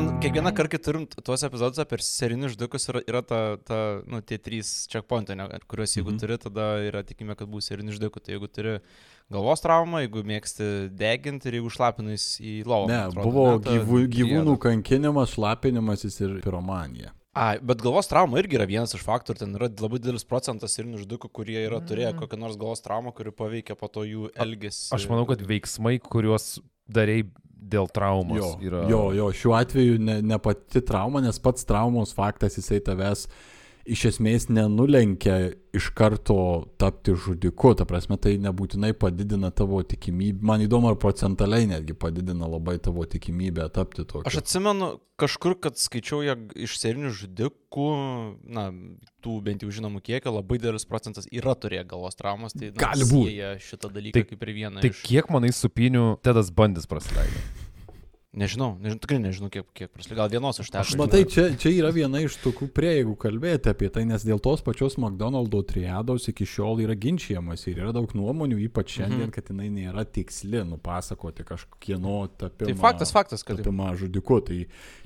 man kiekvieną kartą, kai turim tuos epizodus apie serinius žudikus, yra, yra ta, ta, nu, tie trys checkpointai, kuriuos jeigu mhm. turi, tada yra tikime, kad bus serinių žudikų. Tai jeigu turi galvos traumą, jeigu mėgsti deginti ir jeigu šlapinais į lovą. Ne, atrodo, buvo ne, gyvų, gyvūnų kankinimas, šlapinimasis ir piromanija. A, bet galvos trauma irgi yra vienas iš faktorių, ten yra labai didelis procentas ir nužudikų, kurie yra turėję mm. kokią nors galvos traumą, kuri paveikia po to jų elgesį. Aš manau, kad veiksmai, kuriuos darai dėl traumos. Jo, yra... jo, jo, šiuo atveju ne, ne pati trauma, nes pats traumos faktas jisai tavęs uh, iš esmės nenulenkia iš karto tapti žudiku, ta prasme tai nebūtinai padidina tavo tikimybę, man įdomu ar procentaliai netgi padidina labai tavo tikimybę tapti tokiu. Aš atsimenu kažkur, kad skaičiau, jog iš serinių žudikų, na, tų bent jau žinomų kiekio, labai didelis procentas yra turėję galvos traumas, tai na, gali būti šitą dalyką tai, kaip ir vieną. Tai iš... kiek manai supinių Tedas bandys prasileido? Nežinau, nežinau, tikrai nežinau, kiek, kiek prasidėjo, gal vienos užteko. Aš matai, čia, čia yra viena iš tokių prieigų kalbėti apie tai, nes dėl tos pačios McDonald's triados iki šiol yra ginčiamas ir yra daug nuomonių, ypač šiandien, mhm. kad jinai nėra tiksli nupasakoti kažkieno tapimą. Tai faktas, faktas, kad tapimą žudiku, tai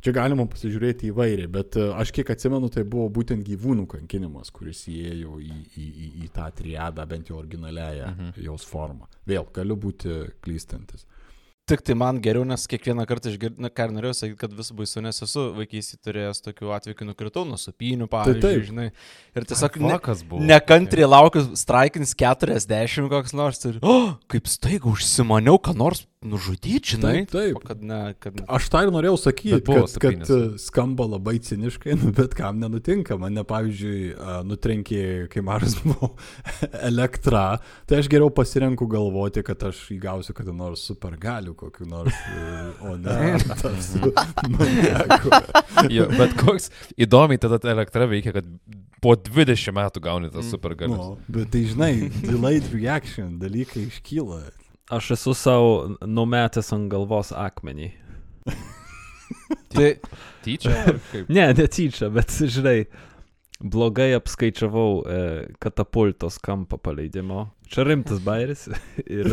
čia galima pasižiūrėti įvairiai, bet e, aš kiek atsimenu, tai buvo būtent gyvūnų kankinimas, kuris įėjo į, į, į, į tą triadą, bent jau originaliąją mhm. jos formą. Vėl galiu būti klystantis. Tik tai man geriau, nes kiekvieną kartą išgirdau, na ką norėjau sakyti, kad vis baisu, nes esu vaikystėje turėjęs tokių atvejų, nukritau nuo supinių, pavyzdžiui, tai taip. žinai. Ir tiesiog ne, nekantriai laukiu, straikins 40 koks nors ir, o, oh, kaip staiga užsimaniau, ką nors nužudyti, žinai. Taip, taip. Kad ne, kad... Aš tą ir norėjau sakyti, kad, kad skamba labai ciniškai, nu, bet kam nenutinka. Mane, pavyzdžiui, nutrenkė, kai mažas buvau, elektra, tai aš geriau pasirenku galvoti, kad aš įgausiu kada nors super galių kokiu nors, o ne tapsiu maniaku. jo, bet koks įdomiai tada ta elektra veikia, kad po 20 metų gauni tas super galius. No, bet tai žinai, delayed reaction dalykai iškyla. Aš esu savo numetęs ant galvos akmenį. tai tyčia? ne, ne tyčia, bet žinai, blogai apskaičiavau e, katapultos kampą paleidimo. Čia rimtas bairis. ir,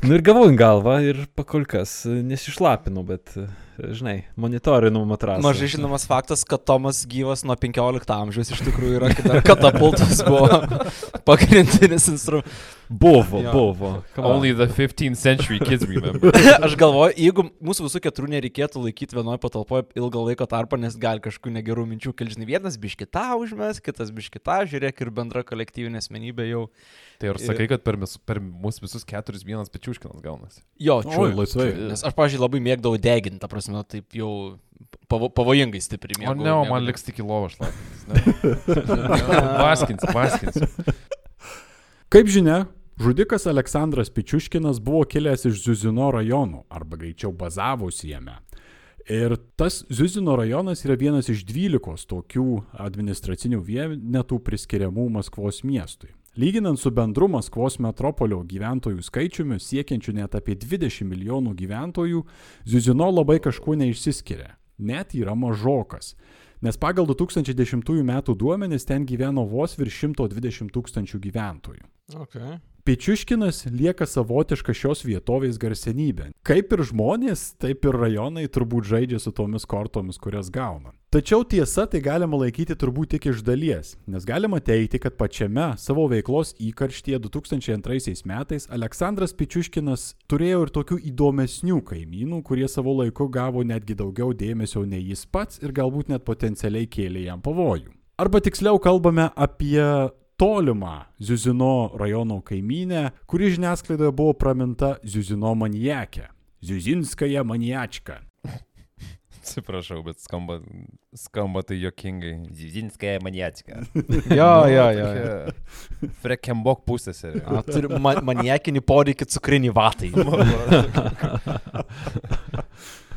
nu ir gavau į galvą ir pakolkas nesišlapinau, bet e, žinai, monitorinų matrasą. Mažai žinomas faktas, kad Tomas gyvas nuo 15 amžiaus iš tikrųjų yra, kad katapultas buvo pagrindinis instrumentas. Buvo, jo. buvo. Only the 15th century kids remember. Aš galvoju, jeigu mūsų visų keturių nereikėtų laikyti vienoje patalpoje ilgą laiko tarpą, nes gali kažkokių negerų minčių kilžinai. Vienas biškitą užmes, kitas biškitą, žiūrėk ir bendra kolektyvinė asmenybė jau. Tai ar sakai, kad per, mis, per mūsų visus keturis vienas pečiuškinas gaunasi? Jo, čia laisvai. Nes aš, pažiūrėjau, labai mėgdavau deginti, ta prasme, taip jau pavo, pavojingai stipriai mėgdavau. O ne, o man liks tik į lovą šlapintis. Vaskins, vaskins. Kaip žinia, žudikas Aleksandras Pičiuškinas buvo kilęs iš Zuzino rajono, arba greičiau bazavosi jame. Ir tas Zuzino rajonas yra vienas iš dvylikos tokių administracinių vienetų priskiriamų Maskvos miestui. Lyginant su bendru Maskvos metropolio gyventojų skaičiumi siekiančiu net apie 20 milijonų gyventojų, Zuzino labai kažkuo neišsiskiria. Net yra mažokas. Nes pagal 2010 m. duomenis ten gyveno vos virš 120 tūkstančių gyventojų. Okay. Pečiuškinas lieka savotiška šios vietovės garsenybė. Kaip ir žmonės, taip ir rajonai turbūt žaidžia su tomis kortomis, kurias gauna. Tačiau tiesa tai galima laikyti turbūt tik iš dalies, nes galima teikti, kad pačiame savo veiklos įkarštyje 2002 metais Aleksandras Pečiuškinas turėjo ir tokių įdomesnių kaimynų, kurie savo laiku gavo netgi daugiau dėmesio nei jis pats ir galbūt net potencialiai kėlė jam pavojų. Arba tiksliau kalbame apie tolimą Ziuzino rajono kaimynę, kuri žiniasklaidoje buvo praminta Ziuzino manijakė. Ziuzinskaja manijačka. Atsiprašau, bet skamba, skamba tai jokingai. Zizinskaja manijačka. jo, jo, jo. Frekembok pusės. Turi man, manijakinį poreikį cukrinį vatai.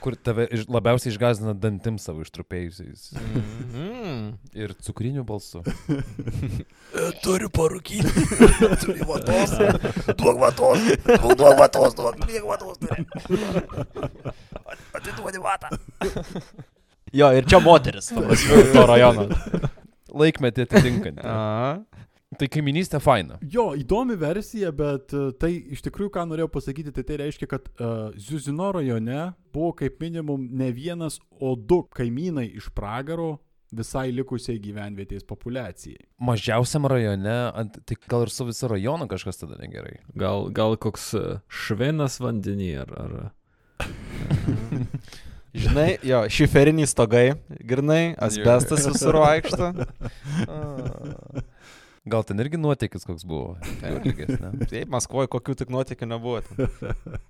kur tave labiausiai išgazina dantim savo ištrupėjusiais. Mm -hmm. Ir cukriniu balsu. Turiu parūkyti. Turiu vatos. Duok vatos. Duok, vatos. Duok, vatos. Atiduodi vatą. Jo, ir čia moteris. To rajono. Laikmetį atitinkant. Tai kaiminystė faina. Jo, įdomi versija, bet uh, tai iš tikrųjų, ką norėjau pasakyti, tai tai reiškia, kad uh, Zuzino rajone buvo kaip minimum ne vienas, o du kaimynai iš pragaro visai likusiai gyvenvietės populacijai. Mažiausiam rajone, tai gal ir su viso rajonu kažkas tada negerai. Gal, gal koks e, švenas vandenį ar... ar... Žinai, jo, šiferiniai stogai, grinai, asbestas visur vaikšto. Gal ten irgi nuotykis koks buvo? Taip, Maskvoje kokių tik nuotykių nebuvo.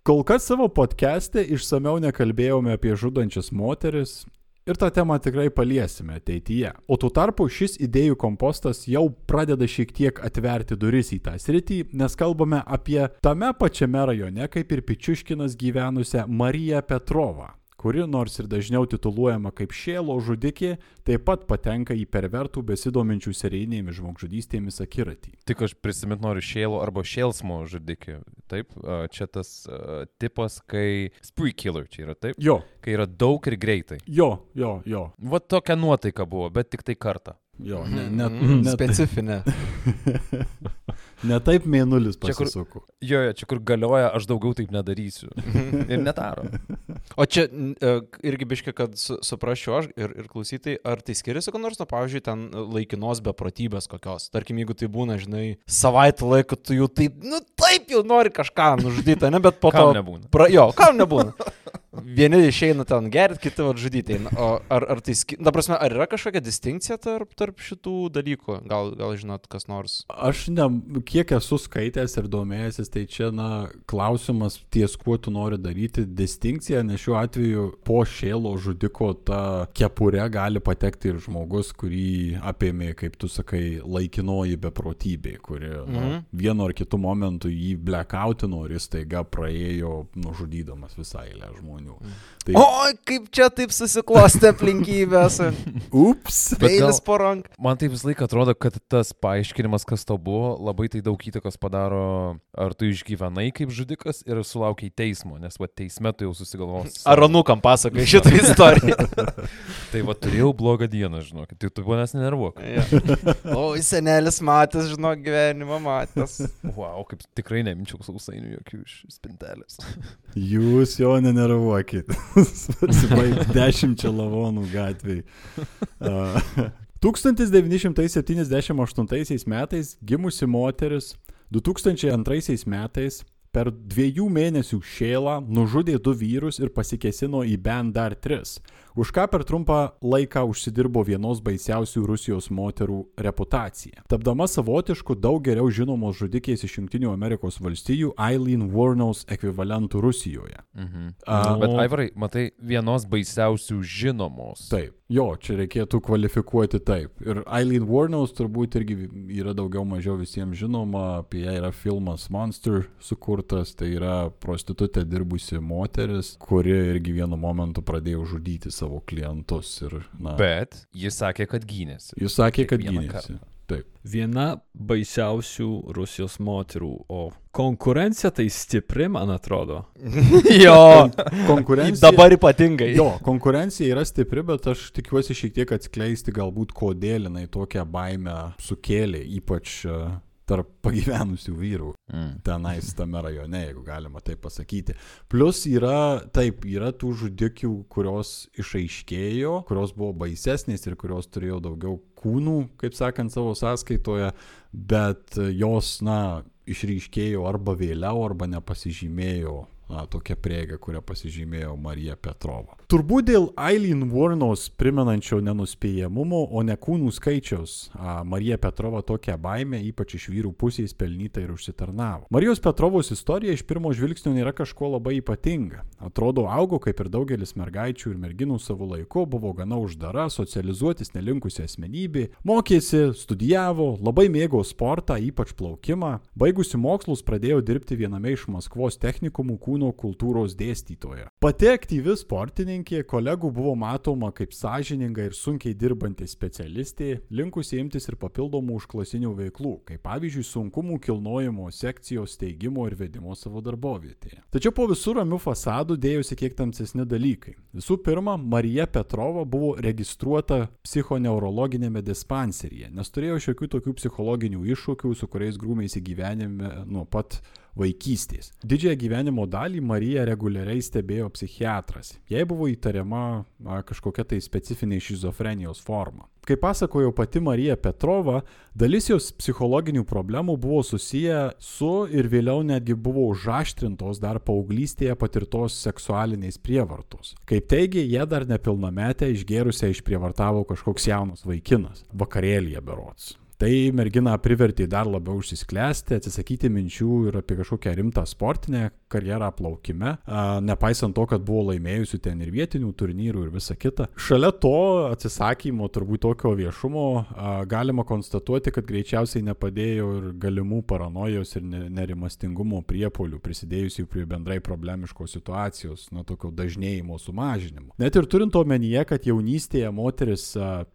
Kol kas savo podcast'e išsameu nekalbėjome apie žudančias moteris Ir tą temą tikrai paliesime ateityje. O tuo tarpu šis idėjų kompostas jau pradeda šiek tiek atverti duris į tą sritį, nes kalbame apie tame pačiame rajone kaip ir Pičiuškinas gyvenusią Mariją Petrovą kuri nors ir dažniau tituluojama kaip šėlo žudikė, taip pat patenka į pervertų besidominčių serijinėmis žmogžudystėmis akiratį. Tik aš prisimint noriu šėlo arba šėlsmo žudikį. Taip, čia tas uh, tipas, kai spree killer čia yra, taip? Jo. Kai yra daug ir greitai. Jo, jo, jo. Va tokia nuotaika buvo, bet tik tai kartą. Jo, ne, mm, mm-hmm. net specifinė. ne taip mėnulis pasisuko. Jo, jo, čia kur galioja, aš daugiau taip nedarysiu. ir netaro. O čia e, irgi biškia, kad su, suprasčiau aš ir, ir klausytai, ar tai skiriasi, kad nors, na, pavyzdžiui, ten laikinos beprotybės kokios. Tarkim, jeigu tai būna, žinai, savaitę laiko, tu jau taip, nu taip jau nori kažką nužudyti, ne, bet po to... Kam nebūna. Pra, jo, kam nebūna. Vieni išeina ten gerti, kiti žudyti. O ar, ar tai, na, prasme, ar yra kažkokia distinkcija tarp, tarp šitų dalykų? Gal, gal žinot, kas nors? Aš ne, kiek esu skaitęs ir domėjęsis, tai čia, na, klausimas ties kuo tu nori daryti distinkciją, nes šiuo atveju po šėlo žudiko ta kepurė gali patekti ir žmogus, kurį apėmė, kaip tu sakai, laikinoji beprotybė, kuri mm -hmm. na, mhm. vienu ar kitu momentu jį blekautino ir jis taiga praėjo nužudydamas visą eilę žmonių žmonių. Mm. Tai... O, kaip čia taip susiklosti aplinkybės. Ups. Peilis po ranką. Man tai visą laiką atrodo, kad tas paaiškinimas, kas tau buvo, labai tai daug įtakos padaro, ar tu išgyvenai kaip žudikas ir sulaukiai teismo, nes va teisme tu jau susigalvos. Ar anukam pasakai šitą istoriją. tai va turėjau blogą dieną, žinok, tai tu manęs nenervuok. ja. O, senelis matęs, žinok, gyvenimą matęs. Wow, kaip tikrai neminčiau sausainių jokių iš spintelės. Jūs jo nenervuokit. Pasibaig dešimčia lavonų gatviai. Uh, 1978 metais gimusi moteris 2002 metais per dviejų mėnesių šėlą nužudė du vyrus ir pasikesino į bent dar tris už ką per trumpą laiką užsidirbo vienos baisiausių Rusijos moterų reputaciją. Tapdama savotišku daug geriau žinomos žudikės iš Junktinių Amerikos valstijų Eileen Warnos ekvivalentų Rusijoje. Mhm. Uh, Bet Aivarai, matai, vienos baisiausių žinomos. Taip, jo, čia reikėtų kvalifikuoti taip. Ir Eileen Warnos turbūt irgi yra daugiau mažiau visiems žinoma, apie ją yra filmas Monster sukurtas, tai yra prostitutė dirbusi moteris, kuri irgi vienu momentu pradėjo žudyti savo savo klientus. Ir, na, Bet jis sakė, kad gynėsi. Jis sakė, kad gynėsi. Kartą. Taip. Viena baisiausių Rusijos moterų, o konkurencija tai stipri, man atrodo. jo, konkurencija. Dabar ypatingai. Jo, konkurencija yra stipri, bet aš tikiuosi šiek tiek atskleisti galbūt, kodėl jinai tokią baimę sukėlė, ypač uh, tarp pagyvenusių vyrų mm. tenais tame rajone, jeigu galima taip pasakyti. Plus yra, taip, yra tų žudikių, kurios išaiškėjo, kurios buvo baisesnės ir kurios turėjo daugiau kūnų, kaip sakant, savo sąskaitoje, bet jos, na, išryškėjo arba vėliau, arba nepasižymėjo na, tokia prieiga, kurią pasižymėjo Marija Petrova. Turbūt dėl Eileen Warnos primenančio nenuspėjamumo, o ne kūnų skaičiaus, Marija Petrova tokią baimę, ypač iš vyrų pusės, pelnyta ir užsitarnavo. Marijos Petrovos istorija iš pirmo žvilgsnio nėra kažko labai ypatinga. Atrodo, augo kaip ir daugelis mergaičių ir merginų savo laiku, buvo gana uždara, socializuotis nelinkusi asmenybė, mokėsi, studijavo, labai mėgo sportą, ypač plaukimą, baigusi mokslus pradėjo dirbti viename iš Maskvos technikumų kūno kultūros dėstytoja. Pati aktyvi sportininkė mokslininkė, kolegų buvo matoma kaip sąžininga ir sunkiai dirbanti specialistė, linkusi imtis ir papildomų užklasinių veiklų, kaip pavyzdžiui sunkumų kilnojimo sekcijos steigimo ir vedimo savo darbovietėje. Tačiau po visų ramių fasadų dėjosi kiek tamsesni dalykai. Visų pirma, Marija Petrova buvo registruota psichoneurologinėme dispanseryje, nes turėjo šiokių tokių psichologinių iššūkių, su kuriais grūmėsi gyvenime nuo pat vaikystės. Didžiąją gyvenimo dalį Marija reguliariai stebėjo psichiatras. Jai buvo įtariama a, kažkokia tai specifinė šizofrenijos forma. Kaip pasakojo pati Marija Petrova, dalis jos psichologinių problemų buvo susiję su ir vėliau netgi buvo užaštrintos dar paauglystėje patirtos seksualiniais prievartos. Kaip teigia, jie dar nepilnametę išgėrusią išprievartavo kažkoks jaunas vaikinas, vakarėlėje berots. Tai merginą privertė dar labiau užsisklęsti, atsisakyti minčių ir apie kažkokią rimtą sportinę karjerą plaukime, nepaisant to, kad buvo laimėjusi ten ir vietinių turnyrų ir visa kita. Šalia to atsisakymo, turbūt tokio viešumo, galima konstatuoti, kad greičiausiai nepadėjo ir galimų paranojos ir nerimastingumo priepolių, prisidėjusių prie bendrai problemiškos situacijos, nuo tokio dažnėjimo sumažinimo. Net ir turint omenyje, kad jaunystėje moteris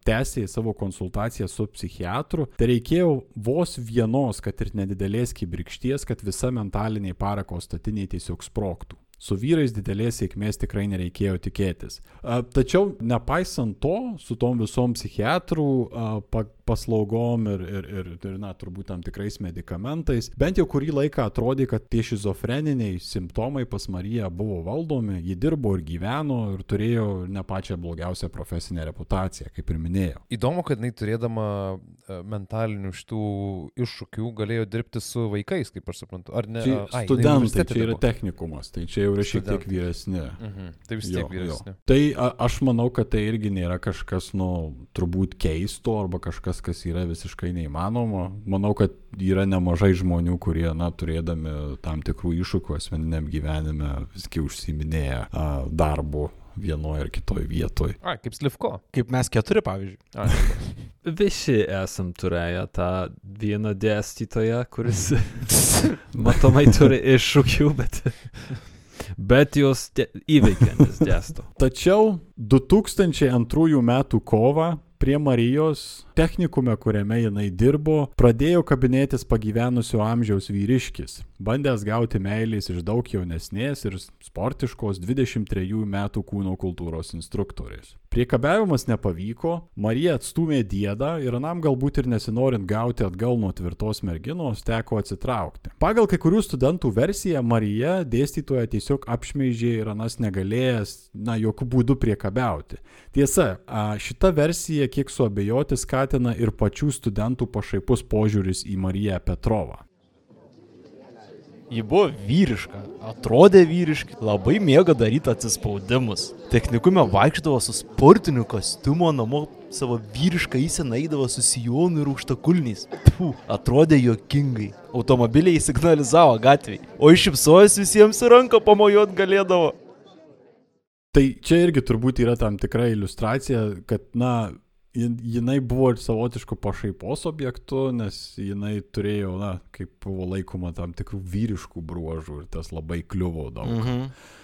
tęsė savo konsultaciją su psichiatru, Tai reikėjo vos vienos, kad ir nedidelės kibirkšties, kad visa mentaliniai parako statiniai tiesiog sproktų. Su vyrais didelės sėkmės tikrai nereikėjo tikėtis. Tačiau nepaisant to, su tom visom psichiatrų paslaugom ir, ir, ir, ir na, turbūt tam tikrais medikamentais, bent jau kurį laiką atrodė, kad tie šizofreniniai simptomai pas Mariją buvo valdomi, ji dirbo ir gyveno ir turėjo ne pačią blogiausią profesinę reputaciją, kaip ir minėjau. Įdomu, kad jinai turėdama mentalinių šitų iššūkių galėjo dirbti su vaikais, kaip aš suprantu. Ar ne? Čia, Ai, studentai, čia yra technikumas, tai čia jau yra šiek tiek vyresni. Mhm. Tai vis tiek jo, vyresni. Jo. Tai a, aš manau, kad tai irgi nėra kažkas, nu, turbūt keisto arba kažkas, kas yra visiškai neįmanoma. Manau, kad yra nemažai žmonių, kurie, na, turėdami tam tikrų iššūkių asmeniniam gyvenime, visgi užsiminėja a, darbu vienoje ar kitoje vietoje. A, kaip Slivko. Kaip mes keturi, pavyzdžiui. A, Visi esam turėję tą vieną dėstytoją, kuris matomai turi iššūkių, bet bet jos įveikiantis dėsto. Tačiau 2002 m. kovą prie Marijos technikume, kuriame jinai dirbo, pradėjo kabinėtis pagyvenusio amžiaus vyriškis, bandęs gauti meilės iš daug jaunesnės ir sportiškos 23 metų kūno kultūros instruktorės. Priekabiavimas nepavyko, Marija atstumė dėdą ir anam galbūt ir nesinorint gauti atgal nuo tvirtos merginos, teko atsitraukti. Pagal kai kurių studentų versiją, Marija dėstytoja tiesiog apšmeižė ir anas negalėjęs, na, jokių būdų priekabiauti. Tiesa, šita versija kiek suabejoti skatina ir pačių studentų pašaipus požiūris į Mariją Petrovą. Ji buvo vyriška, atrodė vyriškai, labai mėgo daryti atsispaudimus. Technikume vaikšdavo su sportiniu kostiumu, namo savo vyrišką įsenaidavo su sijonu ir aukštakulniais. Puh, atrodė jokingai. Automobiliai signalizavo gatviai, o iššipsojus visiems ranką pamojuot galėdavo. Tai čia irgi turbūt yra tam tikra iliustracija, kad, na, jinai buvo ir savotiškų pašaipos objektu, nes jinai turėjo, na, kaip buvo laikoma, tam tikrų vyriškų bruožų ir tas labai kliuvo daug. Mhm. E,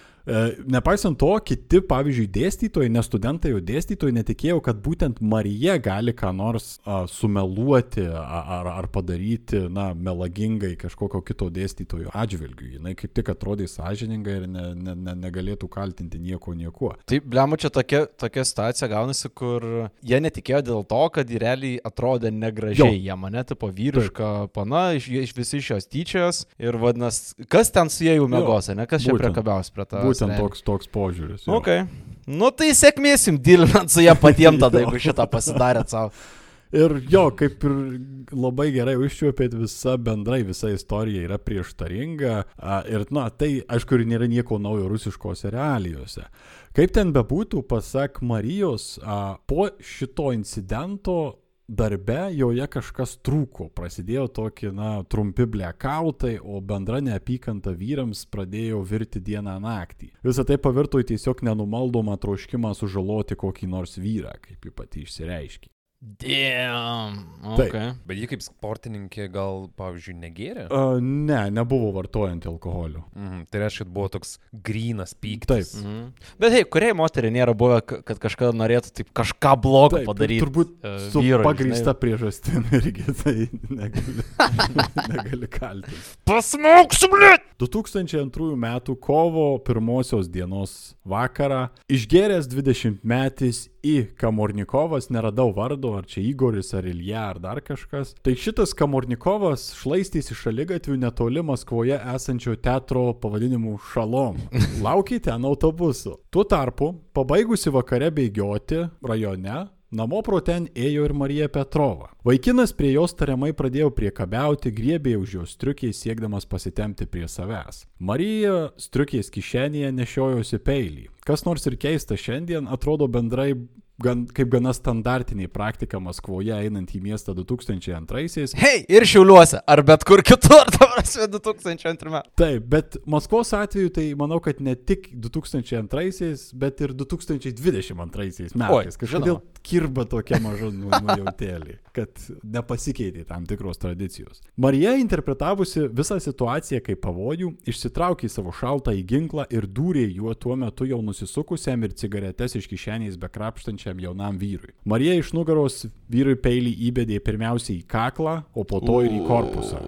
nepaisant to, kiti, pavyzdžiui, dėstytojai, ne studentai, o dėstytojai netikėjo, kad būtent Marija gali ką nors a, sumeluoti ar, ar padaryti, na, melagingai kažkokio kito dėstytojo atžvilgiu. Jis kaip tik atrodė sąžiningai ir ne, ne, ne, negalėtų kaltinti nieko niekuo. Taip, blemo, čia tokia, tokia situacija gaunasi, kur jie netikėjo dėl to, kad jie realiai atrodė negražiai. Jo. Jie mane tipo vyriška Taip. pana, iš, iš visi iš jos tyčios ir vadinasi, kas ten su jie jau mėgos, ne kas čia priekabiaus prie to būtent toks, toks požiūris. Jo. Okay. Nu tai sėkmės jums dilinant su ją patiem tada, jeigu šitą pasidarėt savo. Ir jo, kaip ir labai gerai užčiuopėt, visa bendrai, visa istorija yra prieštaringa. Ir, na, tai, aišku, ir nėra nieko naujo rusiškose realijose. Kaip ten bebūtų, pasak Marijos, po šito incidento darbe joje kažkas trūko, prasidėjo tokie, na, trumpi blekautai, o bendra neapykanta vyrams pradėjo virti dieną naktį. Visą tai pavirto į tiesiog nenumaldomą troškimą sužaloti kokį nors vyrą, kaip ji pati išsireiškė. Damn. Okay. Taip. Bet ji kaip sportininkė gal, pavyzdžiui, negėrė? Uh, ne, nebuvo vartojant alkoholio. Mm, tai reiškia, kad buvo toks grynas pyktis. Taip. Mm. Bet hei, kuriai moteriai nėra buvę, kad kažkada norėtų taip kažką blogo Taip, padaryti? Turbūt uh, su vyro, pagrįsta priežastim irgi tai negali, negali kaltinti. Pasmauksiu, blėt! 2002 m. kovo pirmosios dienos vakarą išgėręs 20 metis į Kamornikovas, neradau vardo, ar čia Igoris, ar Ilja, ar dar kažkas. Tai šitas Kamornikovas šlaistys iš šalygatvių netoli Maskvoje esančio teatro pavadinimu Šalom. Laukia ten autobusu. Tuo tarpu, pabaigusi vakare bėgioti rajone, Namo pro ten ėjo ir Marija Petrova. Vaikinas prie jos tariamai pradėjo priekabiauti, griebė už jos striukiai siekdamas pasitemti prie savęs. Marija striukiais kišenėje nešiojosi peilį. Kas nors ir keista šiandien atrodo bendrai gan, kaip gana standartinė praktika Maskvoje einant į miestą 2002-aisiais. Hei, ir Šiauliuose, ar bet kur kitur, ta prasme, 2002 metų. Taip, bet Maskvos atveju tai manau, kad ne tik 2002-aisiais, bet ir 2022 metais. Kažkodėl kirba tokia maža nu, nujautėlė, kad nepasikeitė tam tikros tradicijos. Marija interpretavusi visą situaciją kaip pavojų, išsitraukė savo šaltą į ginklą ir dūrė juo tuo metu jau nusisukusiam ir cigaretes iš kišenės bekrapštančiam jaunam vyrui. Marija iš nugaros vyrui peilį įbedė pirmiausiai į kaklą, o po to ir į korpusą.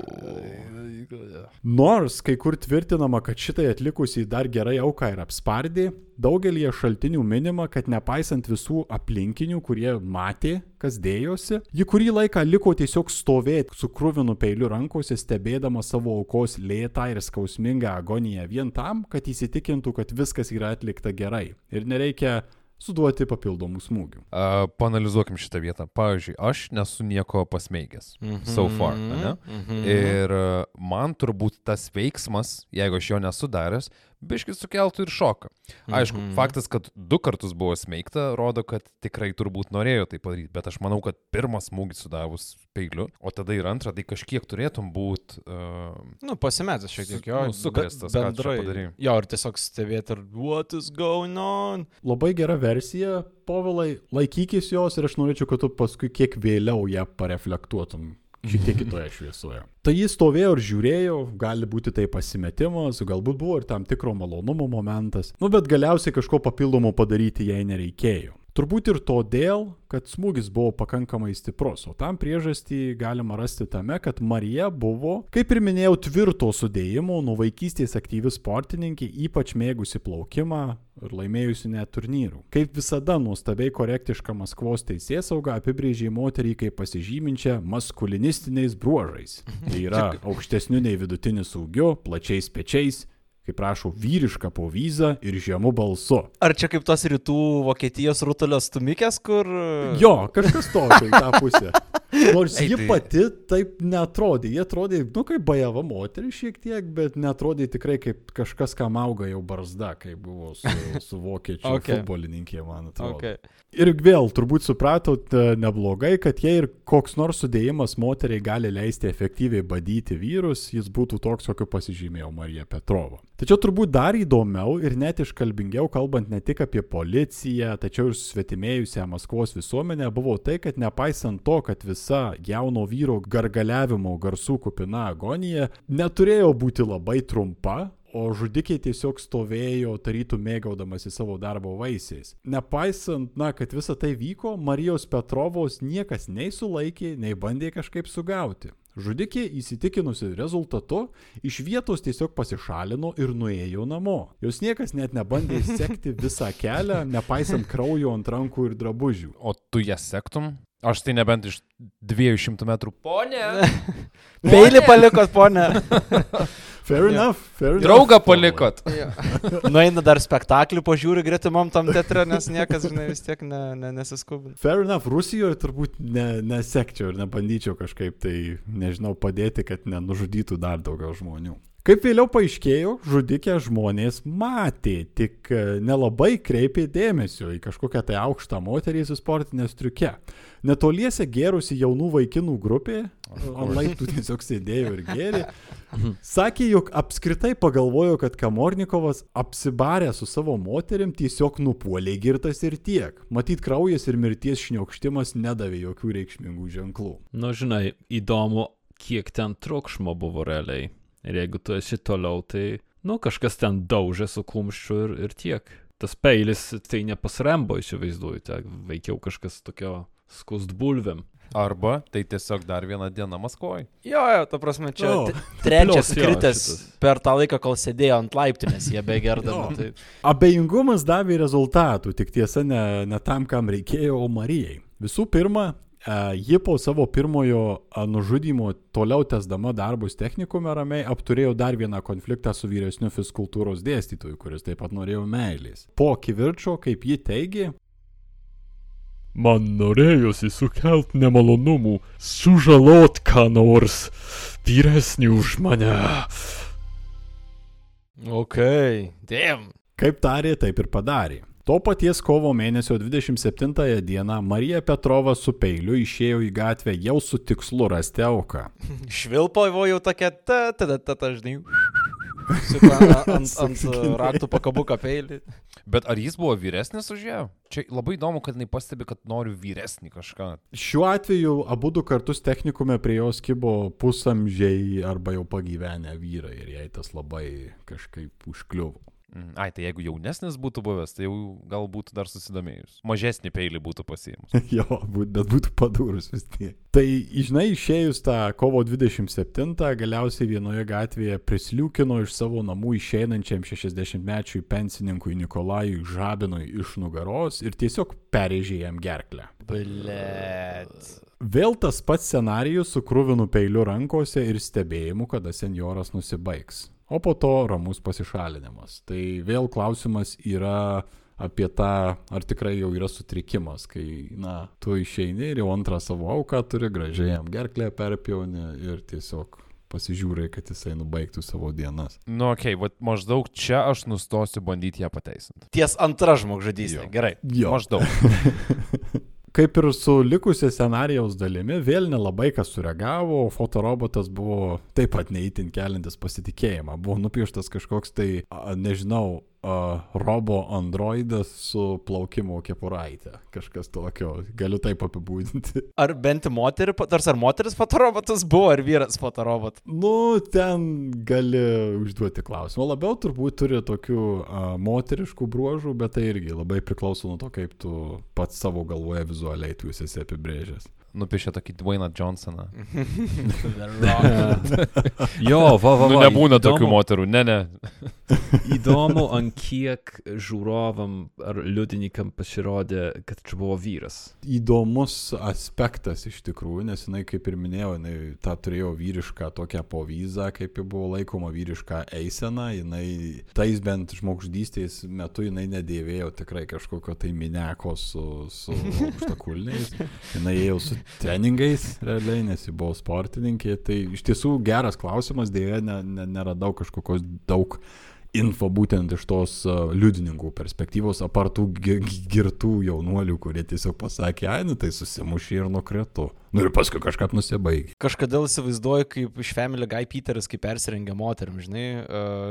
Nors kai kur tvirtinama, kad šitai atlikusiai dar gerai auką ir apspardė, daugelį šaltinių minima, kad nepaisant visų aplinkinių, kurie matė, kas dėjosi, ji kurį laiką liko tiesiog stovėti su krūvinu peiliu rankose, stebėdama savo aukos lėtą ir skausmingą agoniją vien tam, kad įsitikintų, kad viskas yra atlikta gerai. Ir nereikia suduoti papildomų smūgių. Uh, panalizuokim šitą vietą. Pavyzdžiui, aš nesu nieko pasmeigęs. Mm -hmm. So far. Ne? Mm -hmm. Ir uh, man turbūt tas veiksmas, jeigu aš jo nesu daręs, biškis sukeltų ir šoką. Aišku, mm -hmm. faktas, kad du kartus buvo smeigta, rodo, kad tikrai turbūt norėjo tai padaryti, bet aš manau, kad pirmas smūgis sudavus peiliu, o tada ir antrą, tai kažkiek turėtum būti... Uh, nu, pasimetęs šiek tiek jo. Nu, Sukrėstas, bendrai. Padarai. Jo, ir tiesiog stebėti, ar what is going on. Labai gera versija, povilai, laikykis jos ir aš norėčiau, kad tu paskui kiek vėliau ją pareflektuotum šiek tiek kitoje šviesoje. Tai jis stovėjo ir žiūrėjo, gali būti tai pasimetimas, galbūt buvo ir tam tikro malonumo momentas, nu bet galiausiai kažko papildomo padaryti jai nereikėjo. Turbūt ir todėl, kad smūgis buvo pakankamai stiprus, o tam priežastį galima rasti tame, kad Marija buvo, kaip ir minėjau, tvirto sudėjimo, nuo vaikystės aktyvi sportininkė, ypač mėgusi plaukimą ir laimėjusi net turnyrų. Kaip visada nuostabiai korektiška Maskvos teisėsauga apibrėžė moterį kaip pasižyminčią maskulinistiniais bruožais. Tai yra aukštesniu nei vidutinis ūgiu, plačiais pečiais, kaip rašo, vyrišką povyzą ir žemu balsu. Ar čia kaip tos rytų Vokietijos rutulio stumikės, kur... Jo, kažkas tokio į tą pusę. Nors Ei, ji tai... pati taip netrodė. Jie atrodė, nu, kaip bajava moteris šiek tiek, bet netrodė tikrai kaip kažkas, kam auga jau barzda, kai buvo su, su vokiečių okay. futbolininkė, man atrodo. Okay. Ir vėl turbūt supratot neblogai, kad jei ir koks nors sudėjimas moteriai gali leisti efektyviai badyti vyrus, jis būtų toks, kokiu pasižymėjo Marija Petrova. Tačiau turbūt dar įdomiau ir net iškalbingiau kalbant ne tik apie policiją, tačiau ir susvetimėjusią Maskvos visuomenę buvo tai, kad nepaisant to, kad visa jauno vyro gargaliavimo garsų kupina agonija neturėjo būti labai trumpa, o žudikiai tiesiog stovėjo tarytų mėgaudamasi savo darbo vaisiais. Nepaisant, na, kad visa tai vyko, Marijos Petrovos niekas nei sulaikė, nei bandė kažkaip sugauti. Žudikė įsitikinusi rezultatu iš vietos tiesiog pasišalino ir nuėjo namo. Jos niekas net nebandė sekti visą kelią, nepaisant kraujo ant rankų ir drabužių. O tu ją sektum? Aš tai nebent iš 200 metrų. Pone. Peilį palikot, pone. Fair enough. Fair enough. Draugą palikot. Nueina dar spektaklį, pažiūri gretimam tam teatre, nes niekas, žinai, vis tiek ne, ne, nesiskubina. Fair enough. Rusijoje turbūt ne, nesekčiau ir nebandyčiau kažkaip tai, nežinau, padėti, kad nenužudytų dar daugiau žmonių. Kaip vėliau paaiškėjo, žudikę žmonės matė, tik e, nelabai kreipė dėmesio į kažkokią tai aukštą moterį su sportinės triuke. Netoliese gėrusi jaunų vaikinų grupė, ant laiptų tiesiog sėdėjo ir gėrė, sakė, jog apskritai pagalvojo, kad Kamornikovas apsibarė su savo moterim tiesiog nupuolė girtas ir tiek. Matyt, kraujas ir mirties šniokštimas nedavė jokių reikšmingų ženklų. Na, nu, žinai, įdomu, kiek ten trokšmo buvo realiai. Ir jeigu tu esi toliau, tai, nu, kažkas ten daužė su kumščiu ir, ir tiek. Tas peilis tai nepasrembo, įsivaizduoju, tai veikiau kažkas tokio skust bulvėm. Arba tai tiesiog dar vieną dieną Maskvoje. Jo, jo, ta prasme, čia oh. trečias kritęs per tą laiką, kol sėdėjo ant laiptinės, jie begerdavo. Tai... Abejingumas davė rezultatų, tik tiesa ne, ne tam, kam reikėjo, o Marijai. Visų pirma, Ji po savo pirmojo nužudymo toliau tesdama darbus technikume ramiai apturėjo dar vieną konfliktą su vyresniu fizkultūros dėstytoju, kuris taip pat norėjo meilės. Po kivirčio, kaip ji teigė, Man norėjosi sukelt nemalonumų, sužalot ką nors vyresnį už mane. Ok, damn. Kaip tarė, taip ir padarė. To paties kovo mėnesio 27 dieną Marija Petrova su peiliu išėjo į gatvę jau su tikslu rasti auką. Švilpojo jau tokia, ta, ta, ta, ta, ta žinai. ant, ant, ant raktų pakabuką peilį. Bet ar jis buvo vyresnis už ją? Čia labai įdomu, kad jinai pastebi, kad noriu vyresnį kažką. Šiuo atveju abu du kartus technikume prie jos kibo pusamžiai arba jau pagyvenę vyrai ir jai tas labai kažkaip užkliuvo. Mm, ai, tai jeigu jaunesnis būtų buvęs, tai jau gal būtų dar susidomėjus. Mažesnį peilį būtų pasiėmus. jo, bet būtų padūrus vis tiek. Tai, žinai, išėjus tą kovo 27, galiausiai vienoje gatvėje prisliūkino iš savo namų išeinančiam 60-mečiui pensininkui Nikolajui Žabinui iš nugaros ir tiesiog perėžė jam gerklę. Blet. Vėl tas pats scenarijus su krūvinu peiliu rankose ir stebėjimu, kada senjoras nusibaigs o po to ramus pasišalinimas. Tai vėl klausimas yra apie tą, ar tikrai jau yra sutrikimas, kai, na, tu išeini ir jau antrą savo auką turi, gražiai jam gerklę perpjauni ir tiesiog pasižiūrai, kad jisai nubaigtų savo dienas. Nu, okei, okay, maždaug čia aš nustosiu bandyti ją pateisinti. Ties antra žmogžudystė, gerai. Jo. Maždaug. Kaip ir su likusia scenarijaus dalimi, vėl nelabai kas sureagavo, fotorobotas buvo taip pat neįtin kelintis pasitikėjimą. Buvo nupieštas kažkoks tai, nežinau, uh, robo androidas su plaukimo kepuraitė. Kažkas tokio, galiu taip apibūdinti. Ar bent moterį, nors ar moteris fotorobotas buvo, ar vyras fotorobotas? Nu, ten gali užduoti klausimą. Labiau turbūt turi tokių uh, moteriškų bruožų, bet tai irgi labai priklauso nuo to, kaip tu pats savo galvoje vizualiai tu esi apibrėžęs nupiešė tokį Dwayną Johnsoną. jo, va, va, va. Nu, nebūna įdomu, tokių moterų, ne, ne. įdomu, ant kiek žiūrovam ar liudininkam pasirodė, kad čia buvo vyras. Įdomus aspektas iš tikrųjų, nes jinai, kaip ir minėjau, jinai tą turėjo vyrišką tokią povyzą, kaip ji buvo laikoma vyrišką eiseną, jinai tais bent žmogždystės metu jinai nedėvėjo tikrai kažkokio tai mineko su, su aukštakulniais. Jinai ėjo su treningais, realiai, nes ji buvo sportininkė. Tai iš tiesų geras klausimas, dėja, ne, ne, neradau kažkokios daug info būtent iš tos liudininkų perspektyvos, apartų girtų jaunuolių, kurie tiesiog pasakė, ai, nu tai susimušė ir nukretu. Nu ir paskui kažkaip nusibaigė. Kažkodėl įsivaizduoju, kaip iš Family Guy Peteris, kaip persirengia moterim, žinai,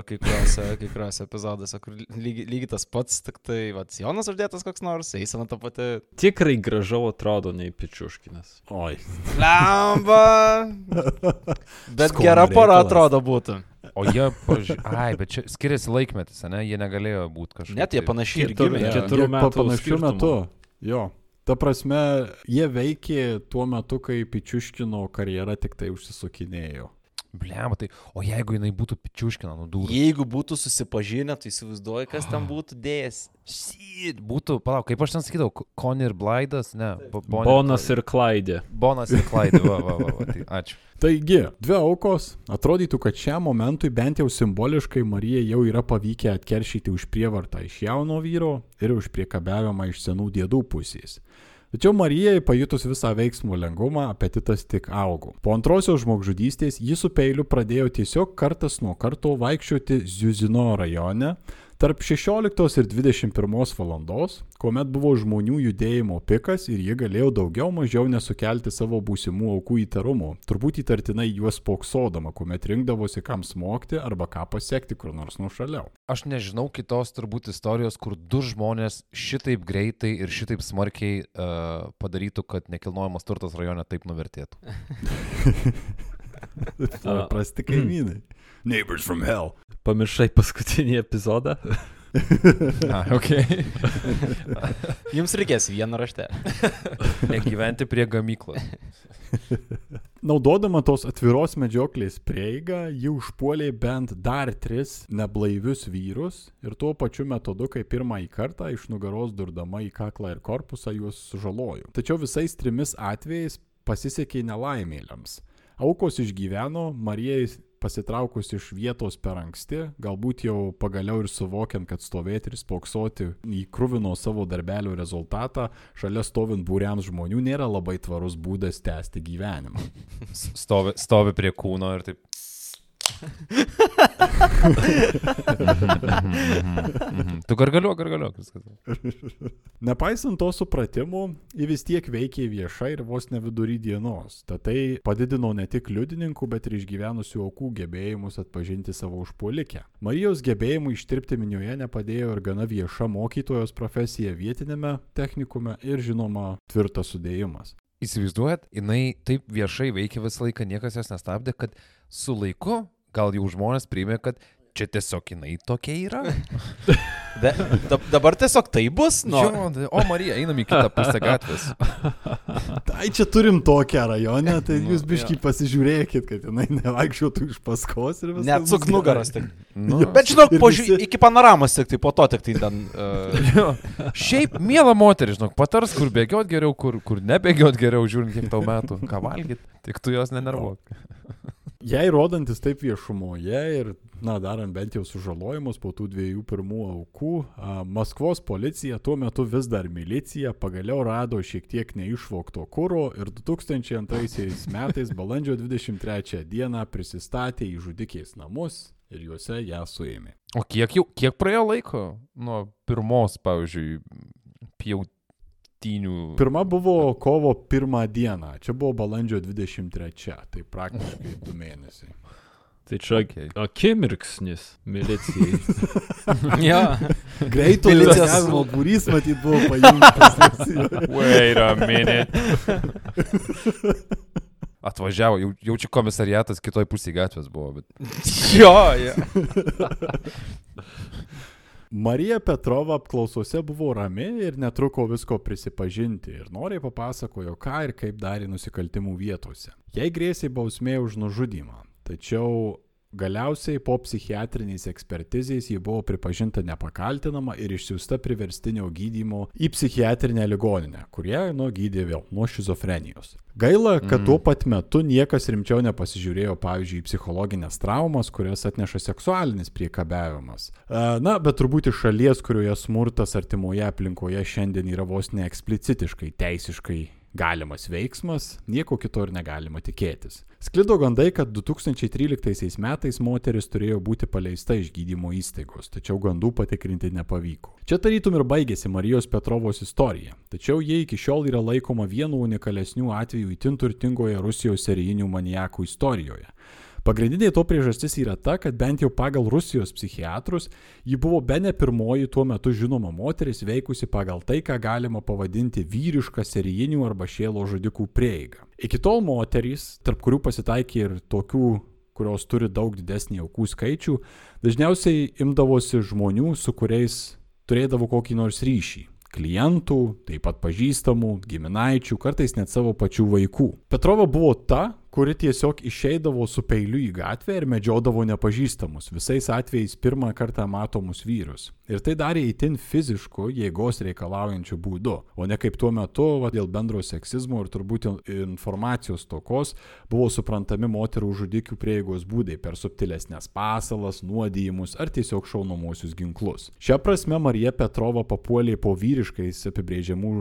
kai kuriuose, kai kuriuose epizoduose, kur lygiai lygi tas pats, tik tai, va, Jonas uždėtas koks nors, eisena ta pati. Tikrai gražiau atrodo nei Pičiuškinas. Oi. Lemba. Bet Skona gera pora atrodo būtų. O jie, paž... ai, bet čia skiriasi laikmetis, ne? Jie negalėjo būti kažkokie. Net jie panašiai ir gimė. Keturių metų. Panašių metų. Jo. Ta prasme, jie veikė tuo metu, kai Pičiuškino karjera tik tai užsisukinėjo. Blem, tai, o jeigu jinai būtų pičiuškina, nu durų. Jeigu būtų susipažinę, tai įsivaizduoju, kas ten būtų dėjęs. Šit, būtų, palauk, kaip aš ten sakydavau, Conny ir Blaidas, ne. Bonė, Bonas ir Klaidė. Bonas ir Klaidė, va, va, va, va tai ačiū. Taigi, dvi aukos. Atrodytų, kad šiam momentui bent jau simboliškai Marija jau yra pavykę atkeršyti už prievartą iš jauno vyro ir už priekabiavimą iš senų dėdų pusės. Tačiau Marijai pajutus visą veiksmų lengvumą, apetitas tik augo. Po antrosios žmogžudystės ji su peiliu pradėjo tiesiog kartas nuo karto vaikščioti Ziuzino rajone, Tarp 16 ir 21 valandos, kuomet buvo žmonių judėjimo pikas ir jie galėjo daugiau mažiau nesukelti savo būsimų aukų įtarumo, turbūt įtartinai juos poksodama, kuomet rinkdavosi kam smogti arba ką pasiekti kur nors nušaliau. Aš nežinau kitos turbūt istorijos, kur du žmonės šitaip greitai ir šitaip smarkiai uh, padarytų, kad nekilnojamas turtas rajone taip nuvertėtų. Prasti kaimynai. Neighbors from hell. Pamiršai paskutinį epizodą? A, ok. Jums reikės vieną raštę. Negyventi prie gamyklos. Naudodama tos atviros medžioklės prieigą, ji užpuolė bent dar tris neblaivius vyrus ir tuo pačiu metodu, kaip pirmąjį kartą iš nugaros durdama į kaklą ir korpusą juos sužalojo. Tačiau visais trimis atvejais pasisekė nelaimėliams. Aukos išgyveno, Marijai pasitraukus iš vietos per anksti, galbūt jau pagaliau ir suvokiant, kad stovėti ir spoksoti į krūvino savo darbelio rezultatą, šalia stovint būriams žmonių nėra labai tvarus būdas tęsti gyvenimą. Stovi, stovi prie kūno ir taip tu gargaliuok, gargaliuok viskas. Nepaisant to supratimo, ji vis tiek veikė viešai ir vos ne vidury dienos. Tad tai padidino ne tik liudininkų, bet ir išgyvenusių aukų gebėjimus atpažinti savo užpuolikę. Marijos gebėjimų ištirpti minioje nepadėjo ir gana vieša mokytojos profesija vietinėme technikume ir žinoma tvirtas sudėjimas. Įsivaizduojat, jinai taip viešai veikia visą laiką, niekas jos nestabdė, kad su laiku gal jau žmonės priimė, kad čia tiesiog jinai tokia yra. De, dabar tiesiog tai bus, nu. Jo, o Marija, einam į kitą pusę gatvės. tai čia turim tokią rajonę, tai nu, jūs biškai pasižiūrėkit, kad jinai nevaikščiotų iš paskos ir viskas. Net suk nugaras tik. Nu. Bet žinok, požiūrį, visi... iki panoramos tik tai po to tik tai ten. Uh... Šiaip, mėla moteris, žinok, patars, kur bėgiot geriau, kur, kur nebėgiot geriau, žiūrint, kiek tau metų, ką valgyt, tik tu jos nenervuok. Jei rodantis taip viešumoje ir, na, darant bent jau sužalojimus po tų dviejų pirmų aukų, a, Maskvos policija tuo metu vis dar milicija pagaliau rado šiek tiek neišvokto kūro ir 2002 metais balandžio 23 dieną prisistatė į žudikės namus ir juose ją suėmė. O kiek jau, kiek praėjo laiko nuo pirmos, pavyzdžiui, pjaut rungtynių. Pirma buvo kovo pirmą dieną, čia buvo balandžio 23, tai praktiškai du mėnesiai. Tai čia okay. akimirksnis milicijai. ja. Greito reagavimo būrys, matyt, buvo paimtas. Wait a minute. Atvažiavo, jau, jaučiu komisariatas kitoj pusėje gatvės buvo, bet. jo, jo. Marija Petrova apklausose buvo rami ir netruko visko prisipažinti ir noriai papasakojo, ką ir kaip darė nusikaltimų vietose. Jai grėsė bausmė už nužudymą, tačiau Galiausiai po psichiatrinės ekspertizės ji buvo pripažinta nepakaltinama ir išsiųsta priverstinio gydymo į psichiatrinę ligoninę, kurie nuo gydė vėl nuo šizofrenijos. Gaila, kad mm. tuo pat metu niekas rimčiau nepasižiūrėjo, pavyzdžiui, į psichologinės traumas, kurias atneša seksualinis priekabiavimas. Na, bet turbūt iš šalies, kurioje smurtas artimoje aplinkoje šiandien yra vos neeksplicitiškai teisiškai galimas veiksmas, nieko kito ir negalima tikėtis. Sklido gandai, kad 2013 metais moteris turėjo būti paleista iš gydymo įstaigos, tačiau gandų patikrinti nepavyko. Čia tarytum ir baigėsi Marijos Petrovos istorija, tačiau jie iki šiol yra laikoma vienu unikalesnių atvejų įtin turtingoje Rusijos serijinių maniakų istorijoje. Pagrindinė to priežastis yra ta, kad bent jau pagal Rusijos psichiatrus ji buvo be ne pirmoji tuo metu žinoma moteris veikusi pagal tai, ką galima pavadinti vyrišką serijinių arba šėlo žudikų prieigą. Iki tol moterys, tarp kurių pasitaikė ir tokių kurios turi daug didesnį aukų skaičių, dažniausiai imdavosi žmonių, su kuriais turėdavo kokį nors ryšį klientų, taip pat pažįstamų, giminaičių, kartais net savo pačių vaikų. Petrova buvo ta, kuri tiesiog išeidavo su peiliu į gatvę ir medžiodavo nepažįstamus, visais atvejais pirmą kartą matomus vyrus. Ir tai darė įtin fizišku, jėgos reikalaujančiu būdu, o ne kaip tuo metu, va, dėl bendro seksizmo ir turbūt informacijos tokos, buvo suprantami moterų žudikių prieigos būdai per subtilesnės pasalas, nuodijimus ar tiesiog šaunamosius ginklus. Šią prasme Marija Petrova papuolė po vyriškais apibrėžiamų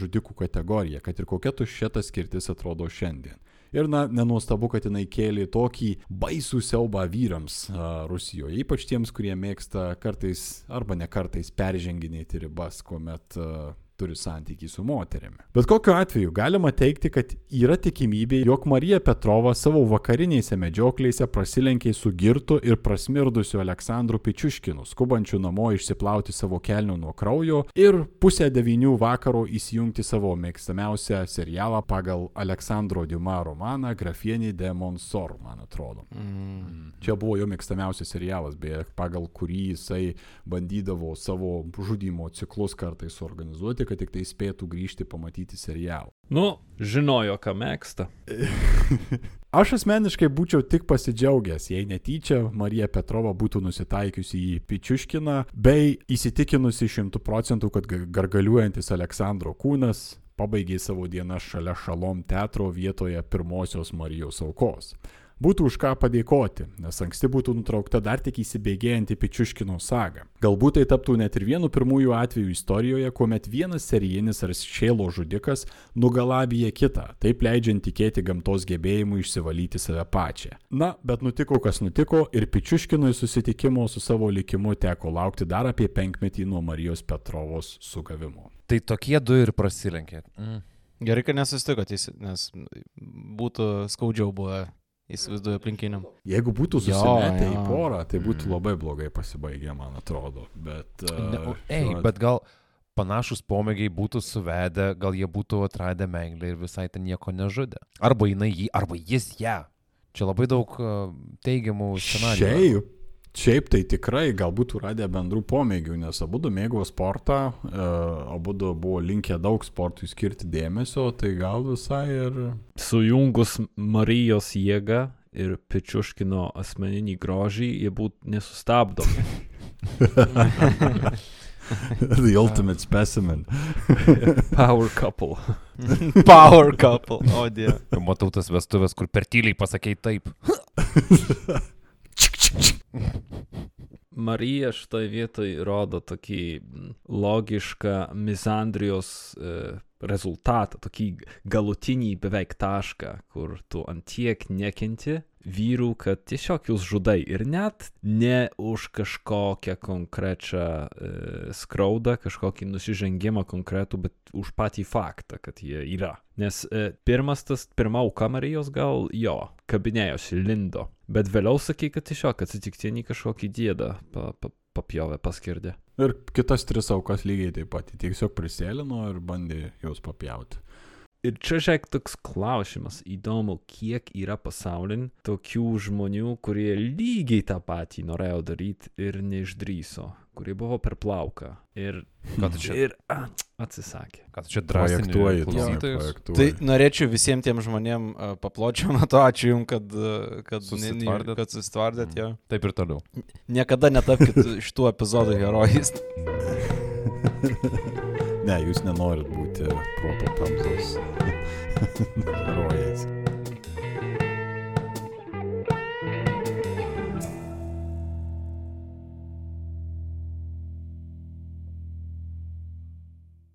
žudikų kategoriją, kad ir kokia tuščia ta skirtis atrodo šiandien. Ir na, nenuostabu, kad jinai kėlė tokį baisų siaubą vyrams Rusijoje, ypač tiems, kurie mėgsta kartais arba ne kartais perženginėti ribas, kuomet turi santykį su moterimi. Bet kokiu atveju galima teikti, kad yra tikimybė, jog Marija Petrova savo vakarinėse medžioklėse prasilenkė su girtu ir prasmirdusiu Aleksandru Pičiuškinu, skubančiu namo išsiplauti savo kelnių nuo kraujo ir pusę devinių vakaro įsijungti savo mėgstamiausią serialą pagal Aleksandro Diuma romaną Grafienį de Monsor, man atrodo. Mm. Čia buvo jo mėgstamiausias serialas, beje, pagal kurį jisai bandydavo savo žudimo ciklus kartais suorganizuoti, kad tik tai spėtų grįžti pamatyti serialą. Nu, žinojo, ką mėgsta. Aš asmeniškai būčiau tik pasidžiaugęs, jei netyčia Marija Petrova būtų nusitaikiusi į Pičiuškiną, bei įsitikinusi šimtų procentų, kad gargaliuojantis Aleksandro kūnas pabaigė savo dieną šalia Šalom teatro vietoje pirmosios Marijos aukos būtų už ką padėkoti, nes anksti būtų nutraukta dar tik įsibėgėjanti Pičiuškino saga. Galbūt tai taptų net ir vienu pirmųjų atvejų istorijoje, kuomet vienas serijinis ar šėlo žudikas nugalabija kitą, taip leidžiant tikėti gamtos gebėjimu išsivalyti save pačią. Na, bet nutiko kas nutiko ir Pičiuškinui susitikimo su savo likimu teko laukti dar apie penkmetį nuo Marijos Petrovos sugavimo. Tai tokie du ir prasilenkė. Mm. Gerai, kad nesusitiko, nes būtų skaudžiau buvę įsivaizduoju aplinkiniam. Jeigu būtų susimetę jo, jo. į porą, tai būtų mm. labai blogai pasibaigę, man atrodo. Bet, uh, ne, o, ei, šiuo... bet gal panašus pomėgiai būtų suvedę, gal jie būtų atradę meilę ir visai ten nieko nežudė. Arba jinai jį, arba jis ją. Čia labai daug uh, teigiamų scenarijų. Šiaip, Šiaip tai tikrai galbūt radę bendrų pomėgių, nes abu du mėgo sportą, e, abu du buvo linkę daug sportui skirti dėmesio, tai gal visai ir... Sujungus Marijos jėgą ir Pečiuškino asmeninį grožį, jie būtų nesustabdomi. The ultimate specimen. Power couple. Power couple. O, oh, dieve. Matau tas vestuvės, kur per tyliai pasakėjai taip. Marija šitoje vietoje rodo tokį logišką mizandrijos e, rezultatą, tokį galutinį beveik tašką, kur tu antiek nekenti vyrų, kad tiesiog jūs žudai ir net ne už kažkokią konkrečią e, skriaudą, kažkokį nusižengimą konkretų, bet už patį faktą, kad jie yra. Nes e, pirmas tas, pirma auka Marijos gal jo, kabinėjosi, lindo, bet vėliau sakė, kad tiesiog atsitiktinį kažkokį dėdą pa, pa, papjovė, paskirdė. Ir kitas tris aukas lygiai taip pat, tiesiog prisėlino ir bandė juos papjauti. Ir čia žiūrėk toks klausimas, įdomu, kiek yra pasaulin tokių žmonių, kurie lygiai tą patį norėjo daryti ir neišdryso, kurie buvo per plauką ir, čia, ir a, atsisakė. Kad čia drąsiai Tai norėčiau visiems tiem žmonėm uh, papločiau nuo to, ačiū Jums, kad, uh, kad susistvardėt. Kad susistvardėt mm. Taip ir toliau. Niekada netapkite šitų epizodų herojais. Ne, jūs nenorit būti proto tamsos herojais.